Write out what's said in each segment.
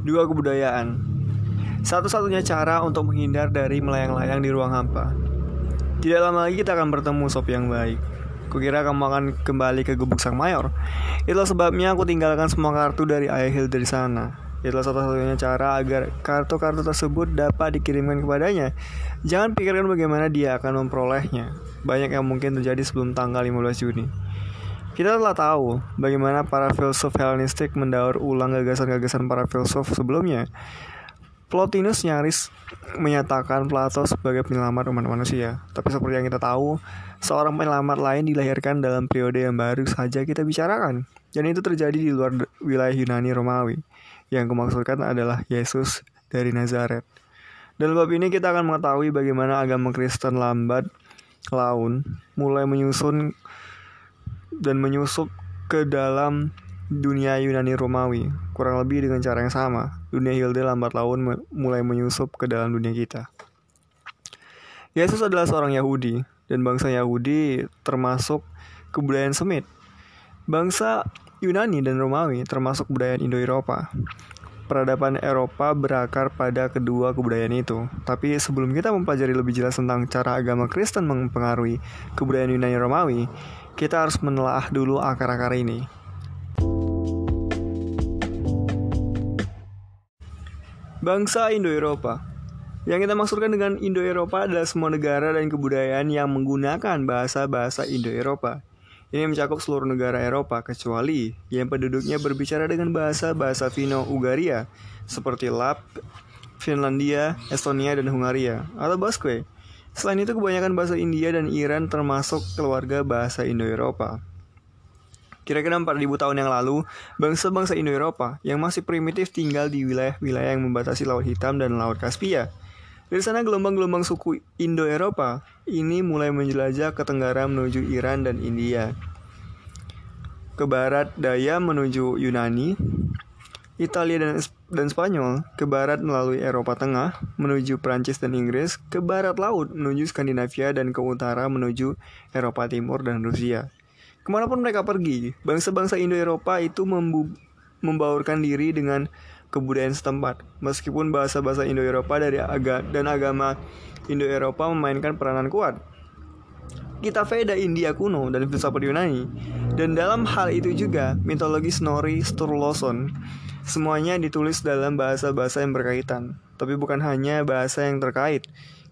Dua kebudayaan. Satu-satunya cara untuk menghindar dari melayang-layang di ruang hampa. Tidak lama lagi kita akan bertemu sop yang baik. Kukira kamu akan kembali ke gubuk sang mayor. Itulah sebabnya aku tinggalkan semua kartu dari ayah Hilda di sana. Itulah satu-satunya cara agar kartu-kartu tersebut dapat dikirimkan kepadanya. Jangan pikirkan bagaimana dia akan memperolehnya. Banyak yang mungkin terjadi sebelum tanggal 15 Juni. Kita telah tahu bagaimana para filsuf Helenistik mendaur ulang gagasan-gagasan para filsuf sebelumnya. Plotinus nyaris menyatakan Plato sebagai penyelamat umat manusia. Tapi seperti yang kita tahu, seorang penyelamat lain dilahirkan dalam periode yang baru saja kita bicarakan. Dan itu terjadi di luar wilayah Yunani Romawi. Yang kumaksudkan adalah Yesus dari Nazaret. Dalam bab ini kita akan mengetahui bagaimana agama Kristen lambat laun mulai menyusun dan menyusup ke dalam dunia Yunani Romawi, kurang lebih dengan cara yang sama. Dunia Hilde lambat laun mulai menyusup ke dalam dunia kita. Yesus adalah seorang Yahudi, dan bangsa Yahudi termasuk kebudayaan Semit. Bangsa Yunani dan Romawi termasuk budaya Indo-Eropa. Peradaban Eropa berakar pada kedua kebudayaan itu. Tapi sebelum kita mempelajari lebih jelas tentang cara agama Kristen mempengaruhi kebudayaan Yunani Romawi, kita harus menelaah dulu akar-akar ini. Bangsa Indo-Eropa Yang kita maksudkan dengan Indo-Eropa adalah semua negara dan kebudayaan yang menggunakan bahasa-bahasa Indo-Eropa. Ini mencakup seluruh negara Eropa kecuali yang penduduknya berbicara dengan bahasa-bahasa Finno-Ugaria seperti Lap, Finlandia, Estonia, dan Hungaria, atau Basque. Selain itu kebanyakan bahasa India dan Iran termasuk keluarga bahasa Indo-Eropa. Kira-kira 4000 tahun yang lalu, bangsa-bangsa Indo-Eropa yang masih primitif tinggal di wilayah-wilayah yang membatasi Laut Hitam dan Laut Kaspia. Dari sana gelombang-gelombang suku Indo-Eropa ini mulai menjelajah ke tenggara menuju Iran dan India. Ke barat daya menuju Yunani, Italia dan, dan Spanyol, ke barat melalui Eropa Tengah, menuju Prancis dan Inggris, ke barat laut menuju Skandinavia dan ke utara menuju Eropa Timur dan Rusia. Ke mana pun mereka pergi, bangsa-bangsa Indo-Eropa itu membaurkan diri dengan kebudayaan setempat. Meskipun bahasa-bahasa Indo-Eropa dari aga dan agama Indo-Eropa memainkan peranan kuat. Kita Veda India kuno dan filsafat Yunani. Dan dalam hal itu juga mitologi Snorri Sturluson semuanya ditulis dalam bahasa-bahasa yang berkaitan, tapi bukan hanya bahasa yang terkait,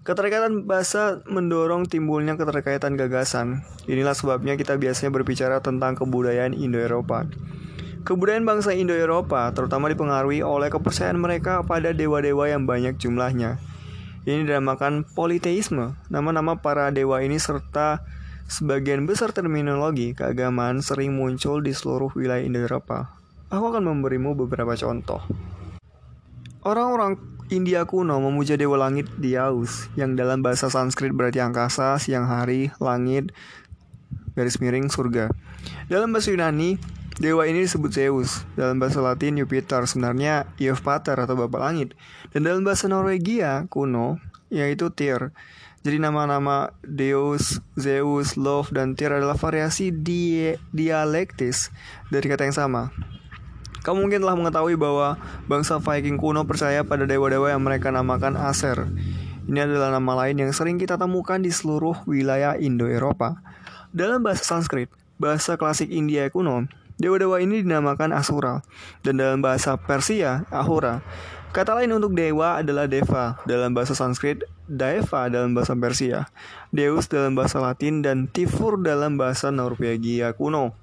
Keterkaitan bahasa mendorong timbulnya keterkaitan gagasan. Inilah sebabnya kita biasanya berbicara tentang kebudayaan Indo-Eropa. Kebudayaan bangsa Indo-Eropa terutama dipengaruhi oleh kepercayaan mereka pada dewa-dewa yang banyak jumlahnya. Ini dinamakan politeisme. Nama-nama para dewa ini serta sebagian besar terminologi keagamaan sering muncul di seluruh wilayah Indo-Eropa. Aku akan memberimu beberapa contoh. Orang-orang India kuno memuja dewa langit Diaus, yang dalam bahasa Sanskrit berarti angkasa, siang hari, langit, garis miring, surga. Dalam bahasa Yunani, dewa ini disebut Zeus. Dalam bahasa Latin, Jupiter, sebenarnya Eof Pater atau Bapak Langit. Dan dalam bahasa Norwegia kuno, yaitu Tyr. Jadi nama-nama Deus, Zeus, Love, dan Tyr adalah variasi di dialektis dari kata yang sama. Kamu mungkin telah mengetahui bahwa bangsa Viking kuno percaya pada dewa-dewa yang mereka namakan Aser. Ini adalah nama lain yang sering kita temukan di seluruh wilayah Indo-Eropa. Dalam bahasa Sanskrit, bahasa klasik India kuno, dewa-dewa ini dinamakan Asura, dan dalam bahasa Persia, Ahura. Kata lain untuk dewa adalah Deva dalam bahasa Sanskrit, Daeva dalam bahasa Persia, Deus dalam bahasa Latin, dan Tifur dalam bahasa Norwegia kuno.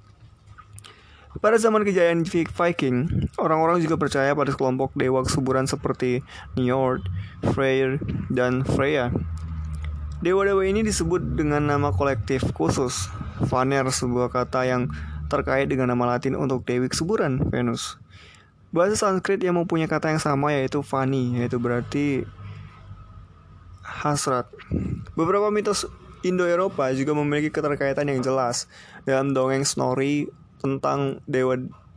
Pada zaman kejayaan Viking, orang-orang juga percaya pada kelompok dewa kesuburan seperti Njord, Freyr, dan Freya. Dewa-dewa ini disebut dengan nama kolektif khusus, Vaner, sebuah kata yang terkait dengan nama latin untuk dewi kesuburan, Venus. Bahasa Sanskrit yang mempunyai kata yang sama yaitu Vani, yaitu berarti hasrat. Beberapa mitos Indo-Eropa juga memiliki keterkaitan yang jelas. Dalam dongeng Snorri tentang dewa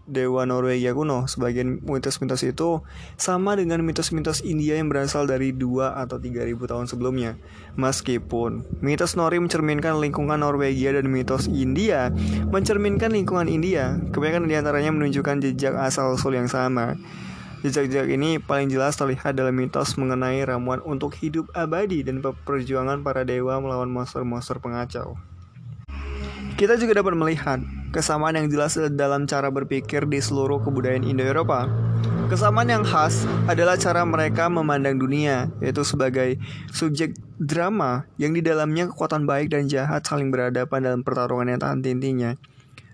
dewa Norwegia kuno. Sebagian mitos-mitos itu sama dengan mitos-mitos India yang berasal dari 2 atau 3000 tahun sebelumnya. Meskipun mitos Nori mencerminkan lingkungan Norwegia dan mitos India mencerminkan lingkungan India, kebanyakan di antaranya menunjukkan jejak asal-usul yang sama. Jejak-jejak ini paling jelas terlihat dalam mitos mengenai ramuan untuk hidup abadi dan perjuangan para dewa melawan monster-monster pengacau. Kita juga dapat melihat kesamaan yang jelas dalam cara berpikir di seluruh kebudayaan Indo-Eropa. Kesamaan yang khas adalah cara mereka memandang dunia, yaitu sebagai subjek drama yang di dalamnya kekuatan baik dan jahat saling berhadapan dalam pertarungan yang tahan tintinya.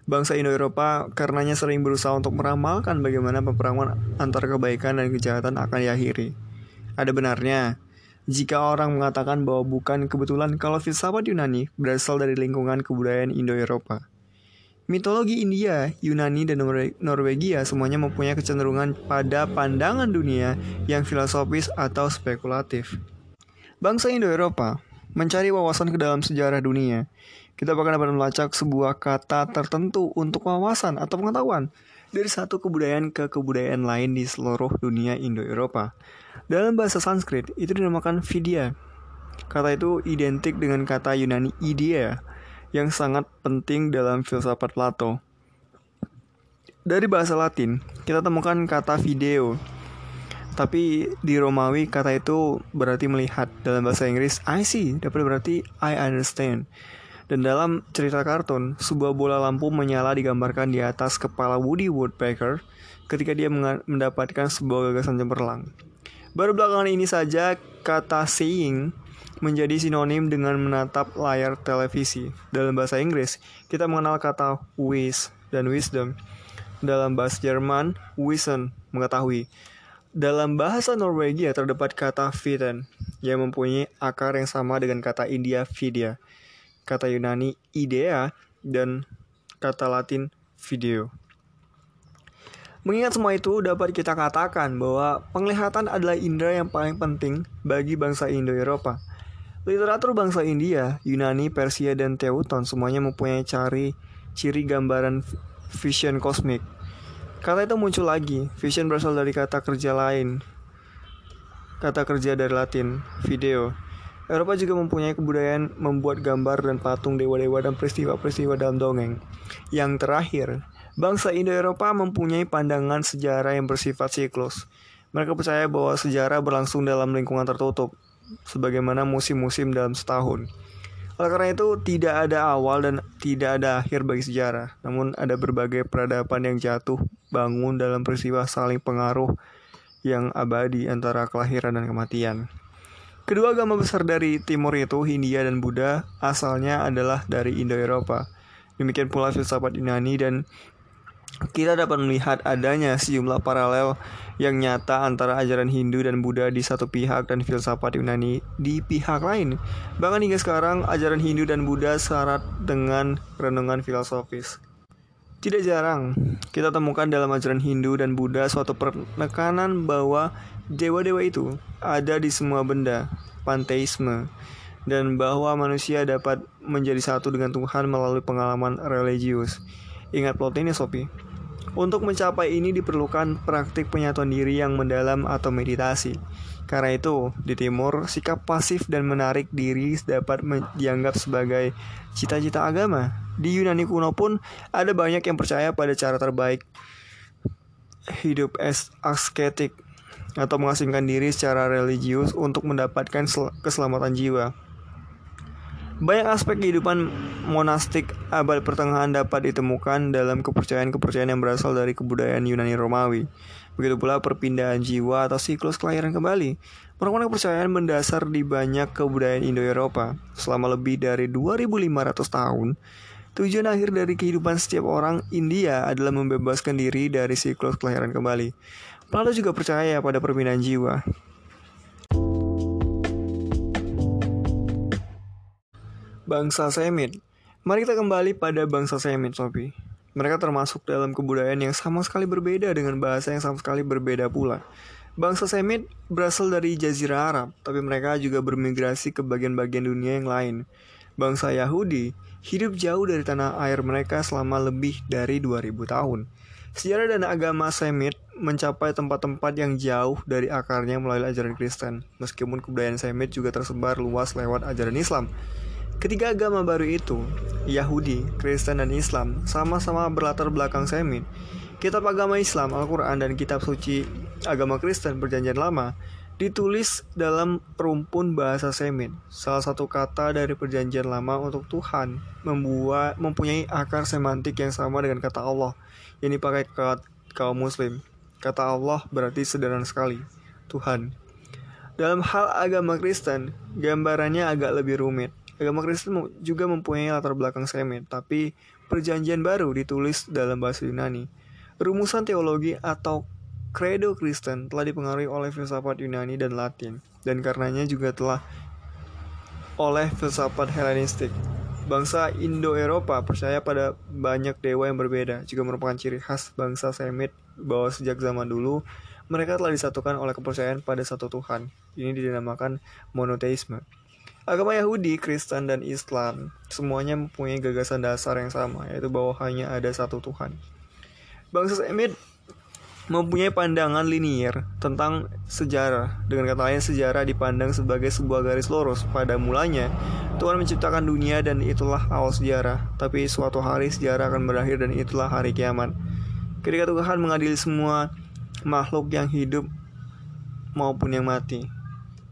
Bangsa Indo-Eropa karenanya sering berusaha untuk meramalkan bagaimana peperangan antara kebaikan dan kejahatan akan diakhiri. Ada benarnya jika orang mengatakan bahwa bukan kebetulan kalau filsafat Yunani berasal dari lingkungan kebudayaan Indo-Eropa. Mitologi India, Yunani, dan Norwegia semuanya mempunyai kecenderungan pada pandangan dunia yang filosofis atau spekulatif. Bangsa Indo-Eropa mencari wawasan ke dalam sejarah dunia kita bahkan dapat melacak sebuah kata tertentu untuk wawasan atau pengetahuan dari satu kebudayaan ke kebudayaan lain di seluruh dunia Indo-Eropa. Dalam bahasa Sanskrit, itu dinamakan vidya. Kata itu identik dengan kata Yunani idea yang sangat penting dalam filsafat Plato. Dari bahasa Latin, kita temukan kata video. Tapi di Romawi kata itu berarti melihat. Dalam bahasa Inggris, I see dapat berarti I understand. Dan dalam cerita kartun, sebuah bola lampu menyala digambarkan di atas kepala Woody Woodpecker ketika dia mendapatkan sebuah gagasan cemerlang. Baru belakangan ini saja kata seeing menjadi sinonim dengan menatap layar televisi. Dalam bahasa Inggris, kita mengenal kata wish dan wisdom. Dalam bahasa Jerman, wissen, mengetahui. Dalam bahasa Norwegia terdapat kata viten yang mempunyai akar yang sama dengan kata India vidya kata Yunani idea, dan kata Latin video. Mengingat semua itu, dapat kita katakan bahwa penglihatan adalah indera yang paling penting bagi bangsa Indo-Eropa. Literatur bangsa India, Yunani, Persia, dan Teuton semuanya mempunyai cari ciri gambaran vision kosmik. Kata itu muncul lagi, vision berasal dari kata kerja lain, kata kerja dari Latin, video, Eropa juga mempunyai kebudayaan membuat gambar dan patung dewa-dewa dan peristiwa-peristiwa dalam dongeng. Yang terakhir, bangsa Indo-Eropa mempunyai pandangan sejarah yang bersifat siklus. Mereka percaya bahwa sejarah berlangsung dalam lingkungan tertutup, sebagaimana musim-musim dalam setahun. Oleh karena itu, tidak ada awal dan tidak ada akhir bagi sejarah, namun ada berbagai peradaban yang jatuh bangun dalam peristiwa saling pengaruh yang abadi antara kelahiran dan kematian. Kedua agama besar dari timur itu, Hindia dan Buddha, asalnya adalah dari Indo-Eropa. Demikian pula filsafat Yunani dan kita dapat melihat adanya sejumlah paralel yang nyata antara ajaran Hindu dan Buddha di satu pihak dan filsafat Yunani di pihak lain. Bahkan hingga sekarang, ajaran Hindu dan Buddha syarat dengan renungan filosofis. Tidak jarang kita temukan dalam ajaran Hindu dan Buddha suatu penekanan bahwa Dewa-dewa itu ada di semua benda, panteisme, dan bahwa manusia dapat menjadi satu dengan Tuhan melalui pengalaman religius. Ingat plot ini, Sophie. Untuk mencapai ini diperlukan praktik penyatuan diri yang mendalam atau meditasi. Karena itu, di timur, sikap pasif dan menarik diri dapat dianggap sebagai cita-cita agama. Di Yunani kuno pun ada banyak yang percaya pada cara terbaik hidup asketik atau mengasingkan diri secara religius untuk mendapatkan keselamatan jiwa. Banyak aspek kehidupan monastik abad pertengahan dapat ditemukan dalam kepercayaan-kepercayaan yang berasal dari kebudayaan Yunani Romawi. Begitu pula perpindahan jiwa atau siklus kelahiran kembali merupakan kepercayaan mendasar di banyak kebudayaan Indo-Eropa. Selama lebih dari 2500 tahun, tujuan akhir dari kehidupan setiap orang India adalah membebaskan diri dari siklus kelahiran kembali. Plato juga percaya pada perpindahan jiwa. Bangsa Semit Mari kita kembali pada bangsa Semit, Sophie. Mereka termasuk dalam kebudayaan yang sama sekali berbeda dengan bahasa yang sama sekali berbeda pula. Bangsa Semit berasal dari Jazirah Arab, tapi mereka juga bermigrasi ke bagian-bagian dunia yang lain. Bangsa Yahudi hidup jauh dari tanah air mereka selama lebih dari 2000 tahun. Sejarah dan agama Semit mencapai tempat-tempat yang jauh dari akarnya melalui ajaran Kristen, meskipun kebudayaan Semit juga tersebar luas lewat ajaran Islam. Ketiga agama baru itu, Yahudi, Kristen, dan Islam, sama-sama berlatar belakang Semit. Kitab agama Islam, Al-Quran, dan kitab suci agama Kristen perjanjian lama ditulis dalam perumpun bahasa Semit. Salah satu kata dari perjanjian lama untuk Tuhan membuat mempunyai akar semantik yang sama dengan kata Allah yang dipakai ke kaum muslim. Kata Allah berarti sederhana sekali, Tuhan. Dalam hal agama Kristen, gambarannya agak lebih rumit. Agama Kristen juga mempunyai latar belakang Semit, tapi perjanjian baru ditulis dalam bahasa Yunani. Rumusan teologi atau credo Kristen telah dipengaruhi oleh filsafat Yunani dan Latin, dan karenanya juga telah oleh filsafat Helenistik. Bangsa Indo-Eropa percaya pada banyak dewa yang berbeda, juga merupakan ciri khas bangsa Semit bahwa sejak zaman dulu mereka telah disatukan oleh kepercayaan pada satu Tuhan. Ini dinamakan monoteisme. Agama Yahudi, Kristen, dan Islam semuanya mempunyai gagasan dasar yang sama, yaitu bahwa hanya ada satu Tuhan. Bangsa Semit mempunyai pandangan linier tentang sejarah. Dengan kata lain, sejarah dipandang sebagai sebuah garis lurus. Pada mulanya, Tuhan menciptakan dunia dan itulah awal sejarah. Tapi suatu hari sejarah akan berakhir dan itulah hari kiamat. Ketika Tuhan mengadili semua makhluk yang hidup maupun yang mati.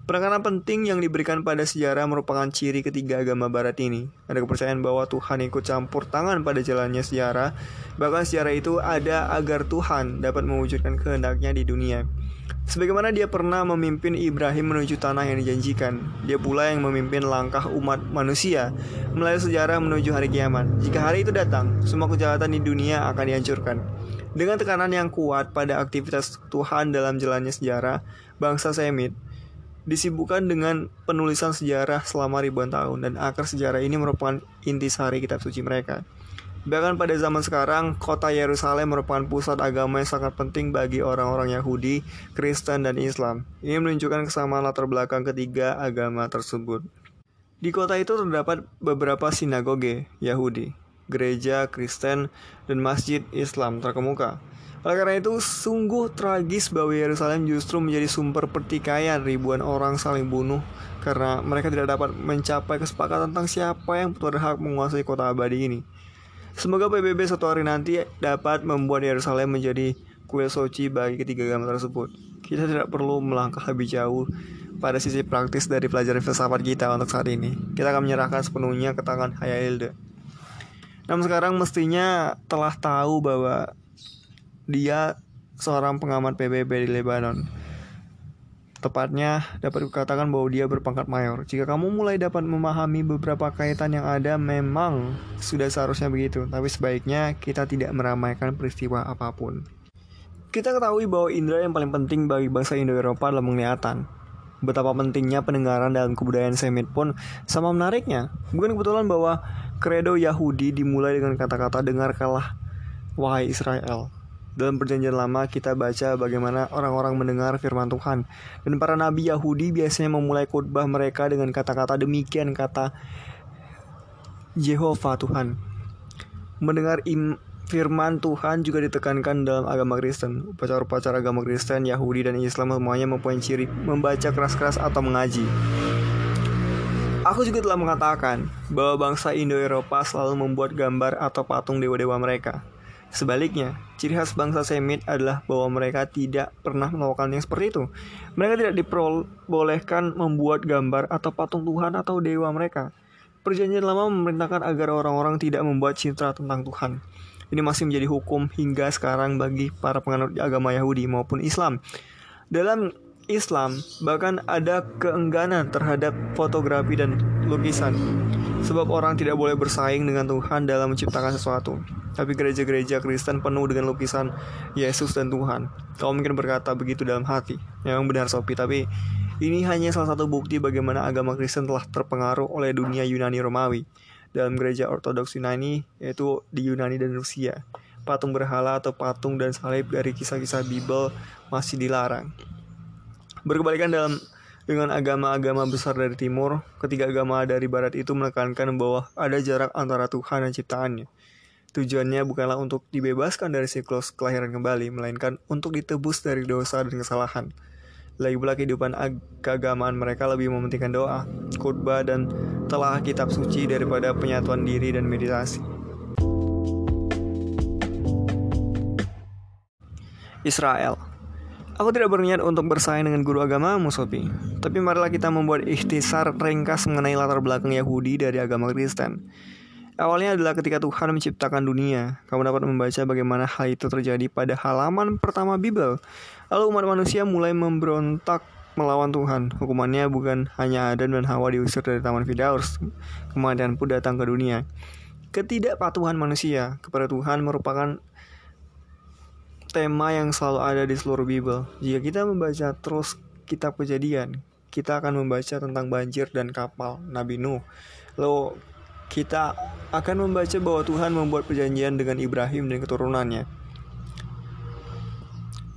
Penekanan penting yang diberikan pada sejarah merupakan ciri ketiga agama barat ini. Ada kepercayaan bahwa Tuhan ikut campur tangan pada jalannya sejarah, bahkan sejarah itu ada agar Tuhan dapat mewujudkan kehendaknya di dunia. Sebagaimana dia pernah memimpin Ibrahim menuju tanah yang dijanjikan, dia pula yang memimpin langkah umat manusia melalui sejarah menuju hari kiamat. Jika hari itu datang, semua kejahatan di dunia akan dihancurkan. Dengan tekanan yang kuat pada aktivitas Tuhan dalam jalannya sejarah, bangsa Semit disibukkan dengan penulisan sejarah selama ribuan tahun dan akar sejarah ini merupakan intisari kitab suci mereka. Bahkan pada zaman sekarang, kota Yerusalem merupakan pusat agama yang sangat penting bagi orang-orang Yahudi, Kristen, dan Islam. Ini menunjukkan kesamaan latar belakang ketiga agama tersebut. Di kota itu terdapat beberapa sinagoge Yahudi, gereja Kristen, dan masjid Islam terkemuka. Oleh karena itu, sungguh tragis bahwa Yerusalem justru menjadi sumber pertikaian ribuan orang saling bunuh karena mereka tidak dapat mencapai kesepakatan tentang siapa yang berhak menguasai kota abadi ini. Semoga PBB suatu hari nanti dapat membuat Yerusalem menjadi kue soci bagi ketiga agama tersebut. Kita tidak perlu melangkah lebih jauh pada sisi praktis dari pelajaran filsafat kita untuk saat ini. Kita akan menyerahkan sepenuhnya ke tangan Hayalde. Namun sekarang mestinya telah tahu bahwa dia seorang pengamat PBB di Lebanon. Tepatnya dapat dikatakan bahwa dia berpangkat mayor. Jika kamu mulai dapat memahami beberapa kaitan yang ada, memang sudah seharusnya begitu. Tapi sebaiknya kita tidak meramaikan peristiwa apa pun. Kita ketahui bahwa indera yang paling penting bagi bangsa Indo-Eropa adalah penglihatan. Betapa pentingnya pendengaran dalam kebudayaan Semit pun sama menariknya. Bukan kebetulan bahwa kredo Yahudi dimulai dengan kata-kata dengarkanlah wahai Israel. Dalam perjanjian lama kita baca bagaimana orang-orang mendengar firman Tuhan. Dan para nabi Yahudi biasanya memulai khotbah mereka dengan kata-kata demikian kata Jehovah Tuhan. Mendengar im firman Tuhan juga ditekankan dalam agama Kristen. Upacara-upacara agama Kristen, Yahudi, dan Islam semuanya mempunyai ciri membaca keras-keras atau mengaji. Aku juga telah mengatakan bahwa bangsa Indo-Eropa selalu membuat gambar atau patung dewa-dewa mereka Sebaliknya, ciri khas bangsa Semit adalah bahwa mereka tidak pernah melakukan yang seperti itu. Mereka tidak diperbolehkan membuat gambar atau patung Tuhan atau dewa mereka. Perjanjian lama memerintahkan agar orang-orang tidak membuat citra tentang Tuhan. Ini masih menjadi hukum hingga sekarang bagi para penganut agama Yahudi maupun Islam. Dalam Islam bahkan ada keengganan terhadap fotografi dan lukisan. Sebab orang tidak boleh bersaing dengan Tuhan dalam menciptakan sesuatu. Tapi gereja-gereja Kristen penuh dengan lukisan Yesus dan Tuhan. Kau mungkin berkata begitu dalam hati. Memang benar Sopi, tapi ini hanya salah satu bukti bagaimana agama Kristen telah terpengaruh oleh dunia Yunani Romawi. Dalam gereja Ortodoks Yunani, yaitu di Yunani dan Rusia. Patung berhala atau patung dan salib dari kisah-kisah Bible masih dilarang. Berkebalikan dalam dengan agama-agama besar dari timur, ketiga agama dari barat itu menekankan bahwa ada jarak antara Tuhan dan ciptaannya. Tujuannya bukanlah untuk dibebaskan dari siklus kelahiran kembali, melainkan untuk ditebus dari dosa dan kesalahan. Lagi pula kehidupan keagamaan mereka lebih mementingkan doa, khutbah, dan telah kitab suci daripada penyatuan diri dan meditasi. Israel. Aku tidak berniat untuk bersaing dengan guru agama Sopi. Tapi marilah kita membuat ikhtisar ringkas mengenai latar belakang Yahudi dari agama Kristen. Awalnya adalah ketika Tuhan menciptakan dunia. Kamu dapat membaca bagaimana hal itu terjadi pada halaman pertama Bible. Lalu umat manusia mulai memberontak melawan Tuhan. Hukumannya bukan hanya Adam dan Hawa diusir dari Taman Firdaus, kematian pun datang ke dunia. Ketidakpatuhan manusia kepada Tuhan merupakan tema yang selalu ada di seluruh Bible. Jika kita membaca terus kitab kejadian, kita akan membaca tentang banjir dan kapal Nabi Nuh. Lalu kita akan membaca bahwa Tuhan membuat perjanjian dengan Ibrahim dan keturunannya.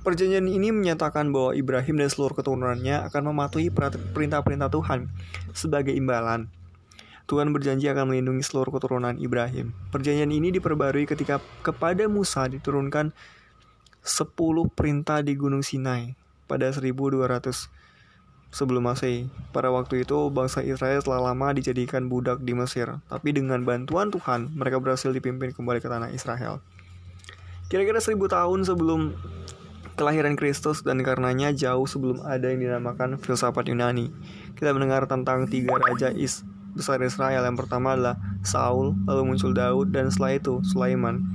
Perjanjian ini menyatakan bahwa Ibrahim dan seluruh keturunannya akan mematuhi perintah-perintah Tuhan sebagai imbalan. Tuhan berjanji akan melindungi seluruh keturunan Ibrahim. Perjanjian ini diperbarui ketika kepada Musa diturunkan 10 perintah di Gunung Sinai pada 1200 sebelum Masehi. Pada waktu itu, bangsa Israel telah lama dijadikan budak di Mesir, tapi dengan bantuan Tuhan, mereka berhasil dipimpin kembali ke tanah Israel. Kira-kira seribu tahun sebelum kelahiran Kristus dan karenanya jauh sebelum ada yang dinamakan filsafat Yunani. Kita mendengar tentang tiga raja is besar Israel. Yang pertama adalah Saul, lalu muncul Daud, dan setelah itu Sulaiman.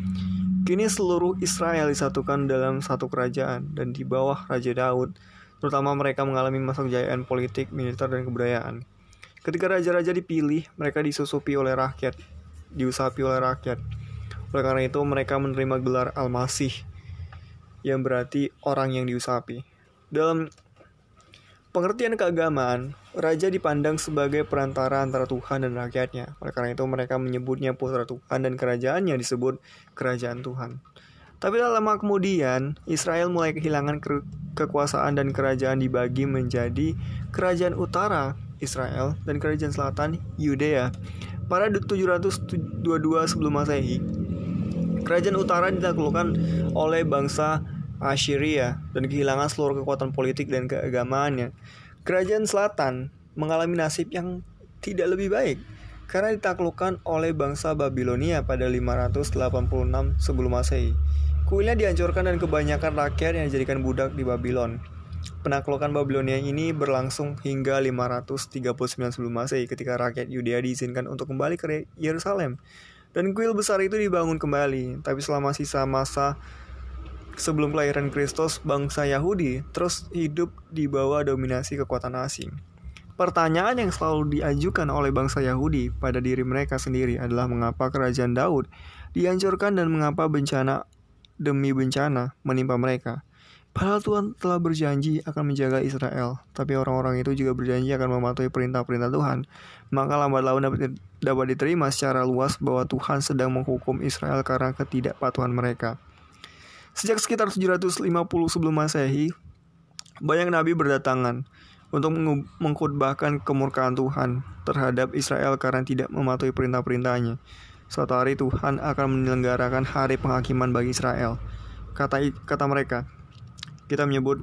Kini seluruh Israel disatukan dalam satu kerajaan dan di bawah Raja Daud, terutama mereka mengalami masa kejayaan politik, militer, dan kebudayaan. Ketika raja-raja dipilih, mereka disusupi oleh rakyat, diusapi oleh rakyat. Oleh karena itu, mereka menerima gelar Al-Masih, yang berarti orang yang diusapi. Dalam pengertian keagamaan, raja dipandang sebagai perantara antara Tuhan dan rakyatnya. Oleh karena itu mereka menyebutnya putra Tuhan dan kerajaannya disebut kerajaan Tuhan. Tapi tak lama kemudian, Israel mulai kehilangan ke kekuasaan dan kerajaan dibagi menjadi kerajaan utara Israel dan kerajaan selatan Yudea. Pada 722 sebelum Masehi, kerajaan utara ditaklukkan oleh bangsa Assyria dan kehilangan seluruh kekuatan politik dan keagamaannya. Kerajaan Selatan mengalami nasib yang tidak lebih baik karena ditaklukkan oleh bangsa Babilonia pada 586 sebelum Masehi. Kuilnya dihancurkan dan kebanyakan rakyat yang dijadikan budak di Babylon. Penaklukan Babilonia ini berlangsung hingga 539 sebelum Masehi ketika rakyat Yudea diizinkan untuk kembali ke Yerusalem. Dan kuil besar itu dibangun kembali, tapi selama sisa masa sebelum kelahiran Kristus, bangsa Yahudi terus hidup di bawah dominasi kekuatan asing. Pertanyaan yang selalu diajukan oleh bangsa Yahudi pada diri mereka sendiri adalah mengapa kerajaan Daud dihancurkan dan mengapa bencana demi bencana menimpa mereka. Padahal Tuhan telah berjanji akan menjaga Israel, tapi orang-orang itu juga berjanji akan mematuhi perintah-perintah Tuhan. Maka lambat laun dapat, dapat diterima secara luas bahwa Tuhan sedang menghukum Israel karena ketidakpatuhan mereka. Sejak sekitar 750 sebelum Masehi, banyak nabi berdatangan untuk mengkhotbahkan kemurkaan Tuhan terhadap Israel karena tidak mematuhi perintah-perintahnya. Suatu hari Tuhan akan menyelenggarakan hari penghakiman bagi Israel. Kata kata mereka, kita menyebut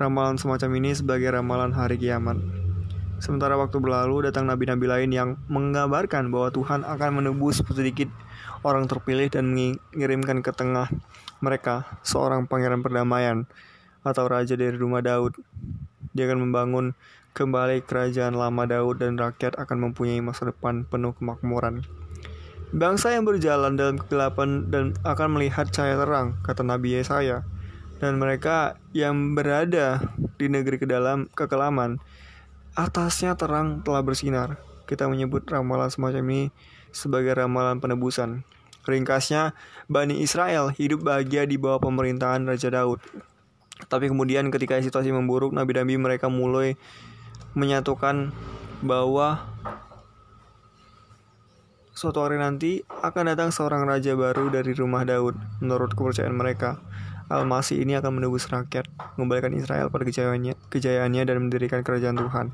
ramalan semacam ini sebagai ramalan hari kiamat. Sementara waktu berlalu, datang nabi-nabi lain yang menggambarkan bahwa Tuhan akan menebus sedikit orang terpilih dan mengirimkan ke tengah mereka seorang pangeran perdamaian atau raja dari rumah Daud. Dia akan membangun kembali kerajaan lama Daud dan rakyat akan mempunyai masa depan penuh kemakmuran. Bangsa yang berjalan dalam kegelapan dan akan melihat cahaya terang, kata Nabi Yesaya. Dan mereka yang berada di negeri ke dalam kekelaman, atasnya terang telah bersinar. Kita menyebut ramalan semacam ini sebagai ramalan penebusan. Ringkasnya, Bani Israel hidup bahagia di bawah pemerintahan Raja Daud. Tapi kemudian ketika situasi memburuk, nabi-nabi mereka mulai menyatukan bahwa suatu hari nanti akan datang seorang raja baru dari rumah Daud. Menurut kepercayaan mereka, Al-Masih ini akan menebus rakyat, mengembalikan Israel pada kejayaannya, kejayaannya dan mendirikan kerajaan Tuhan.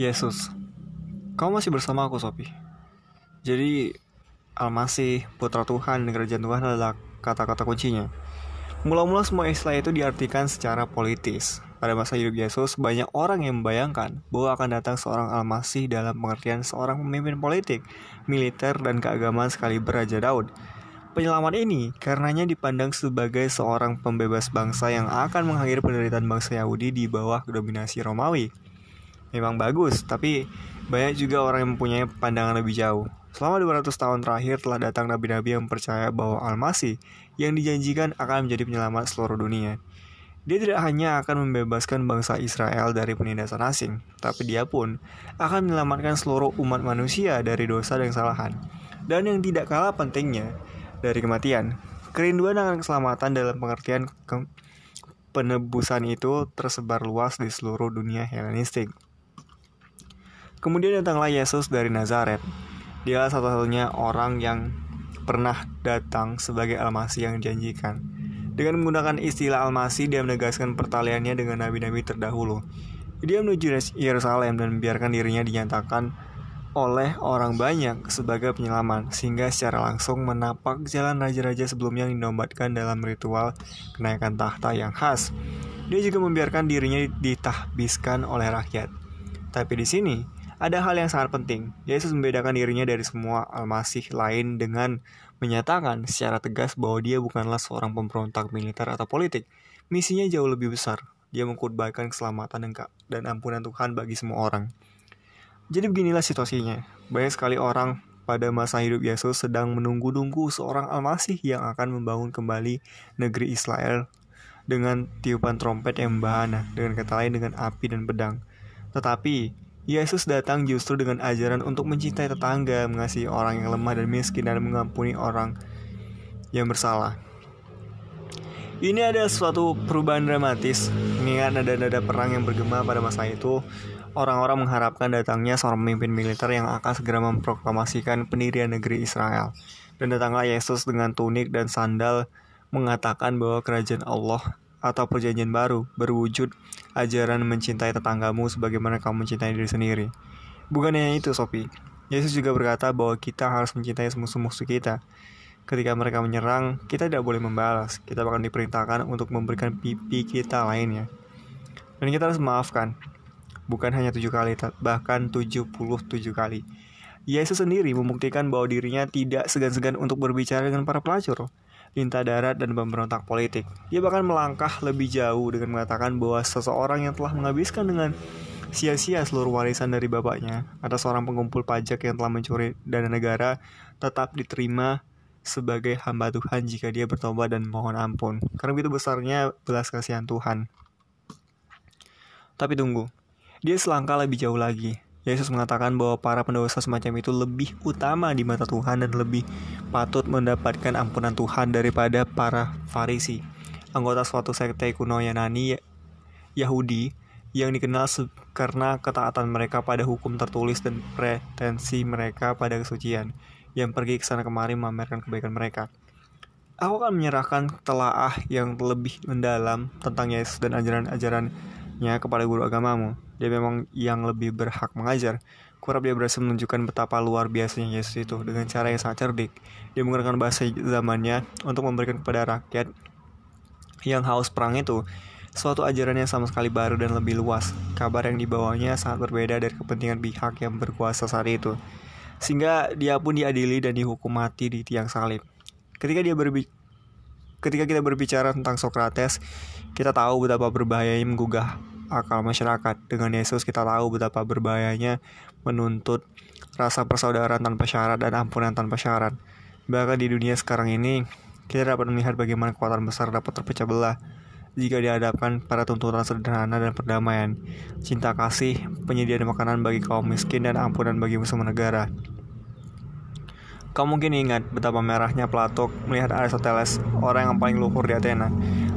Yesus kamu masih bersama aku, Sopi. Jadi, Al-Masih, Putra Tuhan, dan Kerajaan Tuhan adalah kata-kata kuncinya. Mula-mula semua istilah itu diartikan secara politis. Pada masa hidup Yesus, banyak orang yang membayangkan bahwa akan datang seorang Almasih dalam pengertian seorang pemimpin politik, militer, dan keagamaan sekali Raja Daud. Penyelamat ini karenanya dipandang sebagai seorang pembebas bangsa yang akan mengakhiri penderitaan bangsa Yahudi di bawah dominasi Romawi. Memang bagus, tapi banyak juga orang yang mempunyai pandangan lebih jauh. Selama 200 tahun terakhir telah datang nabi-nabi yang percaya bahwa Al-Masih yang dijanjikan akan menjadi penyelamat seluruh dunia. Dia tidak hanya akan membebaskan bangsa Israel dari penindasan asing, tapi dia pun akan menyelamatkan seluruh umat manusia dari dosa dan kesalahan. Dan yang tidak kalah pentingnya, dari kematian. Kerinduan akan keselamatan dalam pengertian ke penebusan itu tersebar luas di seluruh dunia Helenistik. Kemudian datanglah Yesus dari Nazaret. Dia satu-satunya orang yang pernah datang sebagai Almasih yang dijanjikan. Dengan menggunakan istilah Almasih, dia menegaskan pertaliannya dengan nabi-nabi terdahulu. Dia menuju Yerusalem dan membiarkan dirinya dinyatakan oleh orang banyak sebagai penyelaman, sehingga secara langsung menapak jalan raja-raja sebelumnya yang dinobatkan dalam ritual kenaikan tahta yang khas. Dia juga membiarkan dirinya ditahbiskan oleh rakyat. Tapi di sini, ada hal yang sangat penting. Yesus membedakan dirinya dari semua almasih lain dengan menyatakan secara tegas bahwa dia bukanlah seorang pemberontak militer atau politik. Misinya jauh lebih besar. Dia mengkhotbahkan keselamatan dan ampunan Tuhan bagi semua orang. Jadi beginilah situasinya. Banyak sekali orang pada masa hidup Yesus sedang menunggu-nunggu seorang almasih yang akan membangun kembali negeri Israel dengan tiupan trompet yang membahana, dengan kata lain dengan api dan pedang. Tetapi Yesus datang justru dengan ajaran untuk mencintai tetangga, mengasihi orang yang lemah dan miskin, dan mengampuni orang yang bersalah. Ini adalah suatu perubahan dramatis, mengingat nada-nada perang yang bergema pada masa itu. Orang-orang mengharapkan datangnya seorang pemimpin militer yang akan segera memproklamasikan pendirian negeri Israel. Dan datanglah Yesus dengan tunik dan sandal mengatakan bahwa kerajaan Allah atau perjanjian baru berwujud ajaran mencintai tetanggamu sebagaimana kamu mencintai diri sendiri. Bukan hanya itu, Sophie. Yesus juga berkata bahwa kita harus mencintai musuh-musuh kita. Ketika mereka menyerang, kita tidak boleh membalas. Kita bahkan diperintahkan untuk memberikan pipi kita lainnya. Dan kita harus memaafkan. Bukan hanya tujuh kali, bahkan tujuh puluh tujuh kali. Yesus sendiri membuktikan bahwa dirinya tidak segan-segan untuk berbicara dengan para pelacur lintah darat, dan pemberontak politik. Dia bahkan melangkah lebih jauh dengan mengatakan bahwa seseorang yang telah menghabiskan dengan sia-sia seluruh warisan dari bapaknya atau seorang pengumpul pajak yang telah mencuri dana negara tetap diterima sebagai hamba Tuhan jika dia bertobat dan mohon ampun. Karena begitu besarnya belas kasihan Tuhan. Tapi tunggu, dia selangkah lebih jauh lagi. Yesus mengatakan bahwa para pendosa semacam itu lebih utama di mata Tuhan dan lebih patut mendapatkan ampunan Tuhan daripada para Farisi, anggota suatu sekte kuno Yunani Yahudi yang dikenal karena ketaatan mereka pada hukum tertulis dan pretensi mereka pada kesucian, yang pergi ke sana kemari memamerkan kebaikan mereka. Aku akan menyerahkan telaah yang lebih mendalam tentang Yesus dan ajaran-ajarannya kepada guru agamamu dia memang yang lebih berhak mengajar. Kurap dia berhasil menunjukkan betapa luar biasanya Yesus itu dengan cara yang sangat cerdik. Dia menggunakan bahasa zamannya untuk memberikan kepada rakyat yang haus perang itu suatu ajaran yang sama sekali baru dan lebih luas. Kabar yang dibawanya sangat berbeda dari kepentingan pihak yang berkuasa saat itu. Sehingga dia pun diadili dan dihukum mati di tiang salib. Ketika dia berbi ketika kita berbicara tentang Socrates, kita tahu betapa berbahayanya menggugah akal masyarakat. Dengan Yesus kita tahu betapa berbahayanya menuntut rasa persaudaraan tanpa syarat dan ampunan tanpa syarat. Bahkan di dunia sekarang ini, kita dapat melihat bagaimana kekuatan besar dapat terpecah belah jika dihadapkan pada tuntutan sederhana dan perdamaian, cinta kasih, penyediaan makanan bagi kaum miskin, dan ampunan bagi musuh negara. Kau mungkin ingat betapa merahnya Plato melihat Aristoteles, orang yang paling luhur di Athena,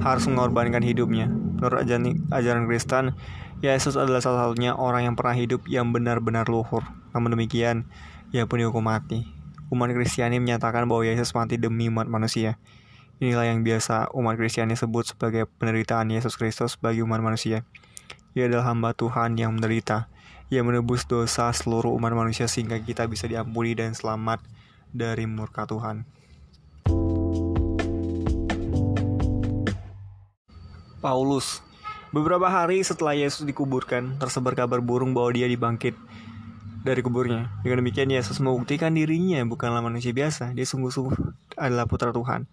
harus mengorbankan hidupnya Menurut ajaran Kristen, Yesus adalah salah satunya orang yang pernah hidup yang benar-benar luhur. Namun demikian, ia pun dihukum mati. Umat Kristiani menyatakan bahwa Yesus mati demi umat manusia. Inilah yang biasa umat Kristiani sebut sebagai penderitaan Yesus Kristus bagi umat manusia. Ia adalah hamba Tuhan yang menderita. Ia menebus dosa seluruh umat manusia sehingga kita bisa diampuni dan selamat dari murka Tuhan. Paulus Beberapa hari setelah Yesus dikuburkan, tersebar kabar burung bahwa dia dibangkit dari kuburnya. Dengan demikian Yesus membuktikan dirinya bukanlah manusia biasa, dia sungguh-sungguh adalah putra Tuhan.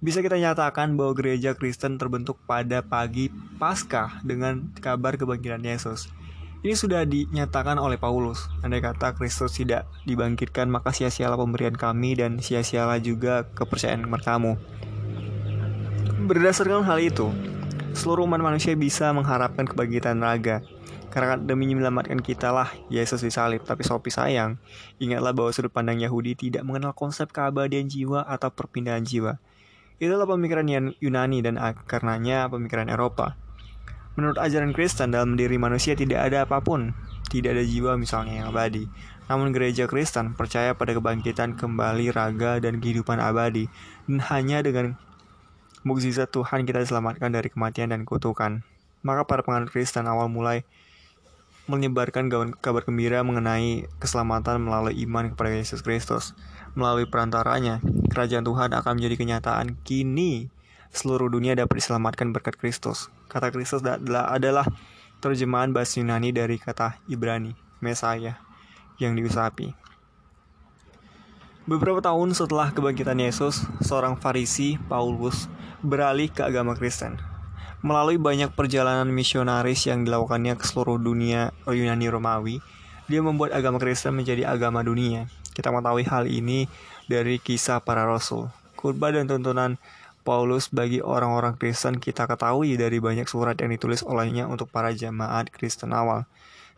Bisa kita nyatakan bahwa gereja Kristen terbentuk pada pagi Paskah dengan kabar kebangkitan Yesus. Ini sudah dinyatakan oleh Paulus. Andai kata Kristus tidak dibangkitkan, maka sia-sialah pemberian kami dan sia-sialah juga kepercayaan kamu. Berdasarkan hal itu, seluruh umat manusia bisa mengharapkan kebangkitan raga. Karena demi menyelamatkan kita lah Yesus disalib. Tapi sopi sayang, ingatlah bahwa sudut pandang Yahudi tidak mengenal konsep keabadian jiwa atau perpindahan jiwa. Itulah pemikiran Yunani dan karenanya pemikiran Eropa. Menurut ajaran Kristen dalam diri manusia tidak ada apa pun, tidak ada jiwa misalnya yang abadi. Namun gereja Kristen percaya pada kebangkitan kembali raga dan kehidupan abadi, dan hanya dengan mukjizat Tuhan kita diselamatkan dari kematian dan kutukan. Maka para penganut Kristen awal mulai menyebarkan kabar gembira mengenai keselamatan melalui iman kepada Yesus Kristus. Melalui perantaranya, kerajaan Tuhan akan menjadi kenyataan kini seluruh dunia dapat diselamatkan berkat Kristus. Kata Kristus adalah, terjemahan bahasa Yunani dari kata Ibrani, Mesaya, yang diusapi. Beberapa tahun setelah kebangkitan Yesus, seorang Farisi, Paulus, beralih ke agama Kristen. Melalui banyak perjalanan misionaris yang dilakukannya ke seluruh dunia Yunani Romawi, dia membuat agama Kristen menjadi agama dunia. Kita mengetahui hal ini dari kisah para rasul. Khotbah dan tuntunan Paulus bagi orang-orang Kristen kita ketahui dari banyak surat yang ditulis olehnya untuk para jemaat Kristen awal.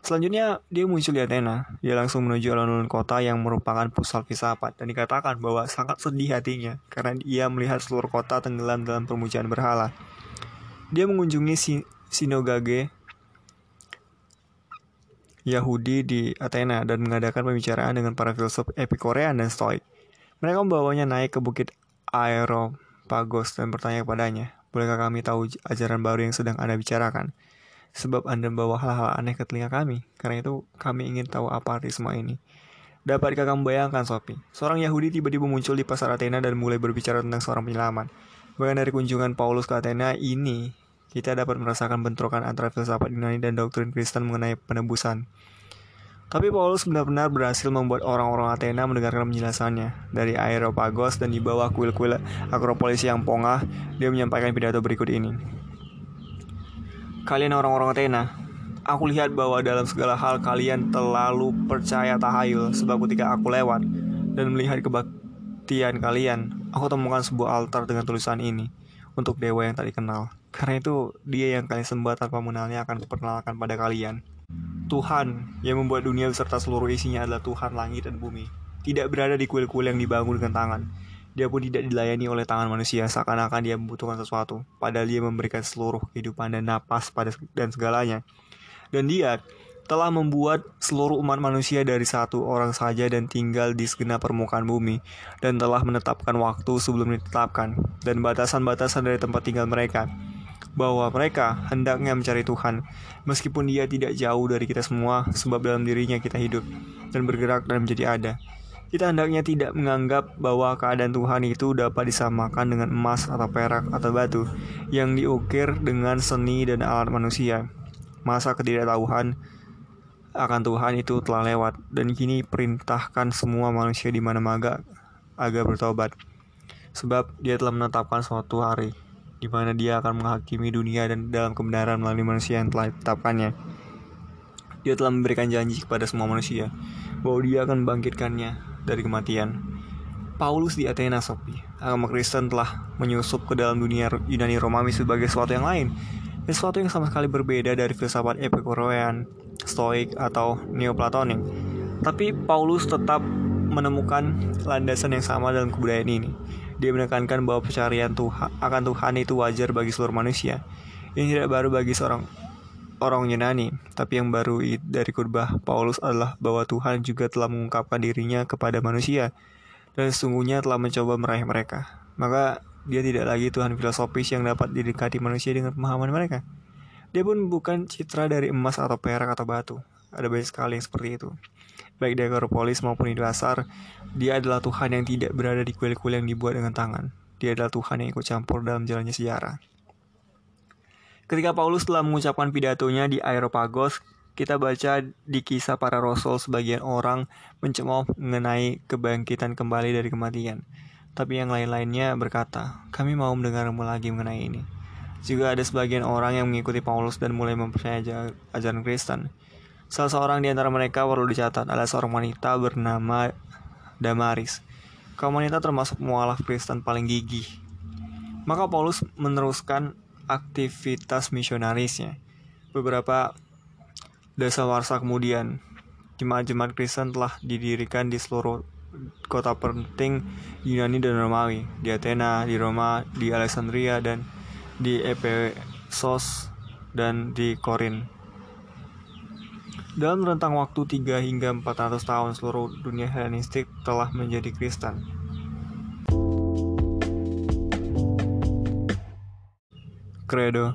Selanjutnya, dia muncul di Athena. Dia langsung menuju alun-alun kota yang merupakan pusat filsafat dan dikatakan bahwa sangat sedih hatinya karena dia melihat seluruh kota tenggelam dalam permujian berhala. Dia mengunjungi sinagage Yahudi di Athena dan mengadakan pembicaraan dengan para filsuf Epikorean dan Stoik. Mereka membawanya naik ke bukit Aeropagos dan bertanya kepadanya, Bolehkah kami tahu ajaran baru yang sedang Anda bicarakan? Sebab Anda membawa hal-hal aneh ke telinga kami. Karena itu, kami ingin tahu apa arti semua ini. Dapatkah kamu bayangkan, Sophie? Seorang Yahudi tiba-tiba muncul di pasar Athena dan mulai berbicara tentang seorang penyelamat. Bahkan dari kunjungan Paulus ke Athena ini, kita dapat merasakan bentrokan antara filsafat Yunani dan doktrin Kristen mengenai penebusan. Tapi Paulus benar-benar berhasil membuat orang-orang Athena mendengarkan penjelasannya. Dari Aeropagos dan di bawah kuil-kuil Akropolis yang pongah, dia menyampaikan pidato berikut ini. Kalian orang-orang Athena, aku lihat bahwa dalam segala hal kalian terlalu percaya tahayul sebab ketika aku lewat dan melihat kebaktian kalian, aku temukan sebuah altar dengan tulisan ini untuk dewa yang tak dikenal. Karena itu dia yang kalian sembah tanpa mengenalnya akan kuperkenalkan pada kalian. Tuhan yang membuat dunia beserta seluruh isinya adalah Tuhan langit dan bumi. Tidak berada di kuil-kuil yang dibangun dengan tangan dia pun tidak dilayani oleh tangan manusia seakan-akan dia membutuhkan sesuatu, padahal dia memberikan seluruh kehidupan dan napas pada dan segalanya. Dan dia telah membuat seluruh umat manusia dari satu orang saja dan tinggal di segenap permukaan bumi dan telah menetapkan waktu sebelum ditetapkan dan batasan-batasan dari tempat tinggal mereka bahwa mereka hendaknya mencari Tuhan meskipun dia tidak jauh dari kita semua sebab dalam dirinya kita hidup dan bergerak dan menjadi ada kita hendaknya tidak menganggap bahwa keadaan Tuhan itu dapat disamakan dengan emas atau perak atau batu yang diukir dengan seni dan alat manusia. Masa ketidaktahuan akan Tuhan itu telah lewat dan kini perintahkan semua manusia di mana maga agar bertobat. Sebab dia telah menetapkan suatu hari di mana dia akan menghakimi dunia dan dalam kebenaran melalui manusia yang telah ditetapkannya. Dia telah memberikan janji kepada semua manusia bahwa dia akan membangkitkannya dari kematian. Paulus di Athena, Sophie. Agama Kristen telah menyusup ke dalam dunia Yunani Romawi sebagai sesuatu yang lain. Sesuatu yang sama sekali berbeda dari filsafat Epikurean, Stoik, atau Neoplatonik. Tapi Paulus tetap menemukan landasan yang sama dalam kebudayaan ini. Dia menekankan bahwa pencarian Tuhan akan Tuhan itu wajar bagi seluruh manusia. Ini tidak baru bagi seorang orang Yunani, tapi yang baru dari khotbah Paulus adalah bahwa Tuhan juga telah mengungkapkan dirinya kepada manusia dan sesungguhnya telah mencoba meraih mereka. Maka dia tidak lagi Tuhan filosofis yang dapat didekati manusia dengan pemahaman mereka. Dia pun bukan citra dari emas atau perak atau batu. Ada banyak sekali yang seperti itu. Baik di Akropolis maupun di dasar, dia adalah Tuhan yang tidak berada di kuil-kuil yang dibuat dengan tangan. Dia adalah Tuhan yang ikut campur dalam jalannya sejarah. Ketika Paulus telah mengucapkan pidatonya di Aeropagos, kita baca di kisah para rasul sebagian orang mencemooh mengenai kebangkitan kembali dari kematian. Tapi yang lain-lainnya berkata, kami mau mendengarmu lagi mengenai ini. Juga ada sebagian orang yang mengikuti Paulus dan mulai mempercayai ajaran Kristen. Salah seorang di antara mereka perlu dicatat adalah seorang wanita bernama Damaris. Kaum wanita termasuk mualaf Kristen paling gigih. Maka Paulus meneruskan aktivitas misionarisnya. Beberapa Dasa warsa kemudian, jemaat-jemaat Kristen telah didirikan di seluruh kota penting Yunani dan Romawi, di Athena, di Roma, di Alexandria, dan di Ephesus dan di Korin. Dalam rentang waktu 3 hingga 400 tahun seluruh dunia Helenistik telah menjadi Kristen. Credo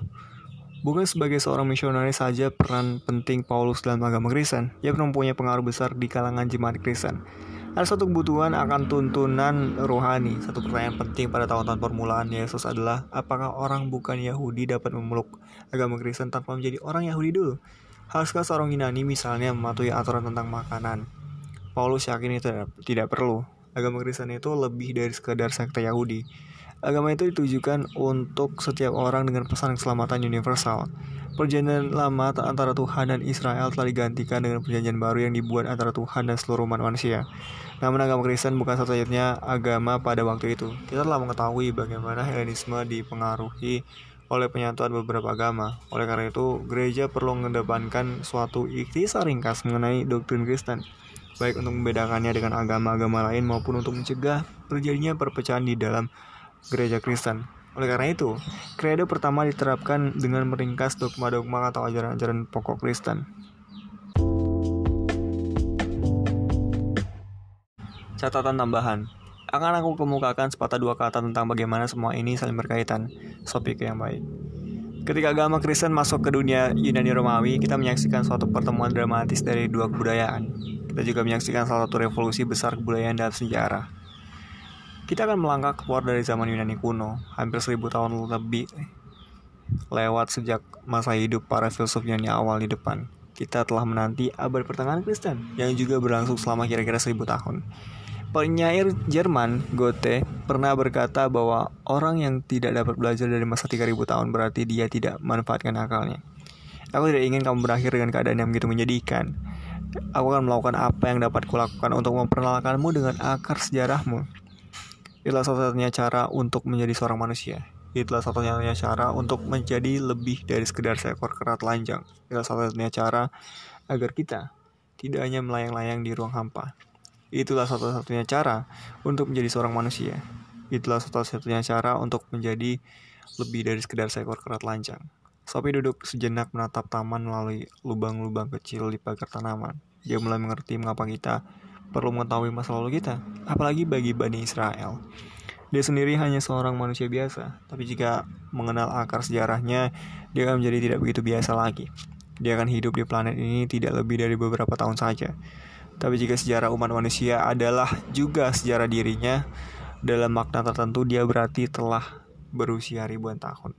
Bukan sebagai seorang misionaris saja peran penting Paulus dalam agama Kristen, ia mempunyai pengaruh besar di kalangan jemaat Kristen. Ada satu kebutuhan akan tuntunan rohani. Satu pertanyaan penting pada tahun-tahun permulaan Yesus adalah apakah orang bukan Yahudi dapat memeluk agama Kristen tanpa menjadi orang Yahudi dulu? Haruskah seorang Yunani misalnya mematuhi aturan tentang makanan? Paulus yakin itu tidak perlu. Agama Kristen itu lebih dari sekadar sekte Yahudi. Agama itu ditujukan untuk setiap orang dengan pesan keselamatan universal. Perjanjian lama antara Tuhan dan Israel telah digantikan dengan perjanjian baru yang dibuat antara Tuhan dan seluruh umat manusia. Namun agama Kristen bukan satu-satunya agama pada waktu itu. Kita telah mengetahui bagaimana Helenisme dipengaruhi oleh penyatuan beberapa agama. Oleh karena itu, gereja perlu mengedepankan suatu ikhtisar ringkas mengenai doktrin Kristen, baik untuk membedakannya dengan agama-agama lain maupun untuk mencegah terjadinya perpecahan di dalam gereja Kristen. Oleh karena itu, kredo pertama diterapkan dengan meringkas dogma-dogma atau ajaran-ajaran pokok Kristen. Catatan tambahan akan aku kemukakan sepatah dua kata tentang bagaimana semua ini saling berkaitan. Topik yang baik. Ketika agama Kristen masuk ke dunia Yunani Romawi, kita menyaksikan suatu pertemuan dramatis dari dua kebudayaan. Kita juga menyaksikan salah satu revolusi besar kebudayaan dalam sejarah. Kita akan melangkah keluar dari zaman Yunani kuno, hampir seribu tahun lebih lewat sejak masa hidup para filsuf Yunani awal di depan. Kita telah menanti abad pertengahan Kristen, yang juga berlangsung selama kira-kira seribu tahun. Penyair Jerman, Goethe, pernah berkata bahwa orang yang tidak dapat belajar dari masa 3000 tahun berarti dia tidak manfaatkan akalnya. Aku tidak ingin kamu berakhir dengan keadaan yang begitu menyedihkan. Aku akan melakukan apa yang dapat kulakukan untuk memperkenalkanmu dengan akar sejarahmu. Itulah satu-satunya cara untuk menjadi seorang manusia. Itulah satu-satunya cara untuk menjadi lebih dari sekedar seekor kerat lanjang. Itulah satu-satunya cara agar kita tidak hanya melayang-layang di ruang hampa. Itulah satu-satunya cara untuk menjadi seorang manusia. Itulah satu-satunya cara untuk menjadi lebih dari sekedar seekor kerat lanjang. Sophie duduk sejenak menatap taman melalui lubang-lubang kecil di pagar tanaman. Dia mulai mengerti mengapa kita perlu mengetahui masa lalu kita, apalagi bagi Bani Israel. Dia sendiri hanya seorang manusia biasa, tapi jika mengenal akar sejarahnya, dia akan menjadi tidak begitu biasa lagi. Dia akan hidup di planet ini tidak lebih dari beberapa tahun saja. Tapi jika sejarah umat manusia adalah juga sejarah dirinya, dalam makna tertentu dia berarti telah berusia ribuan tahun.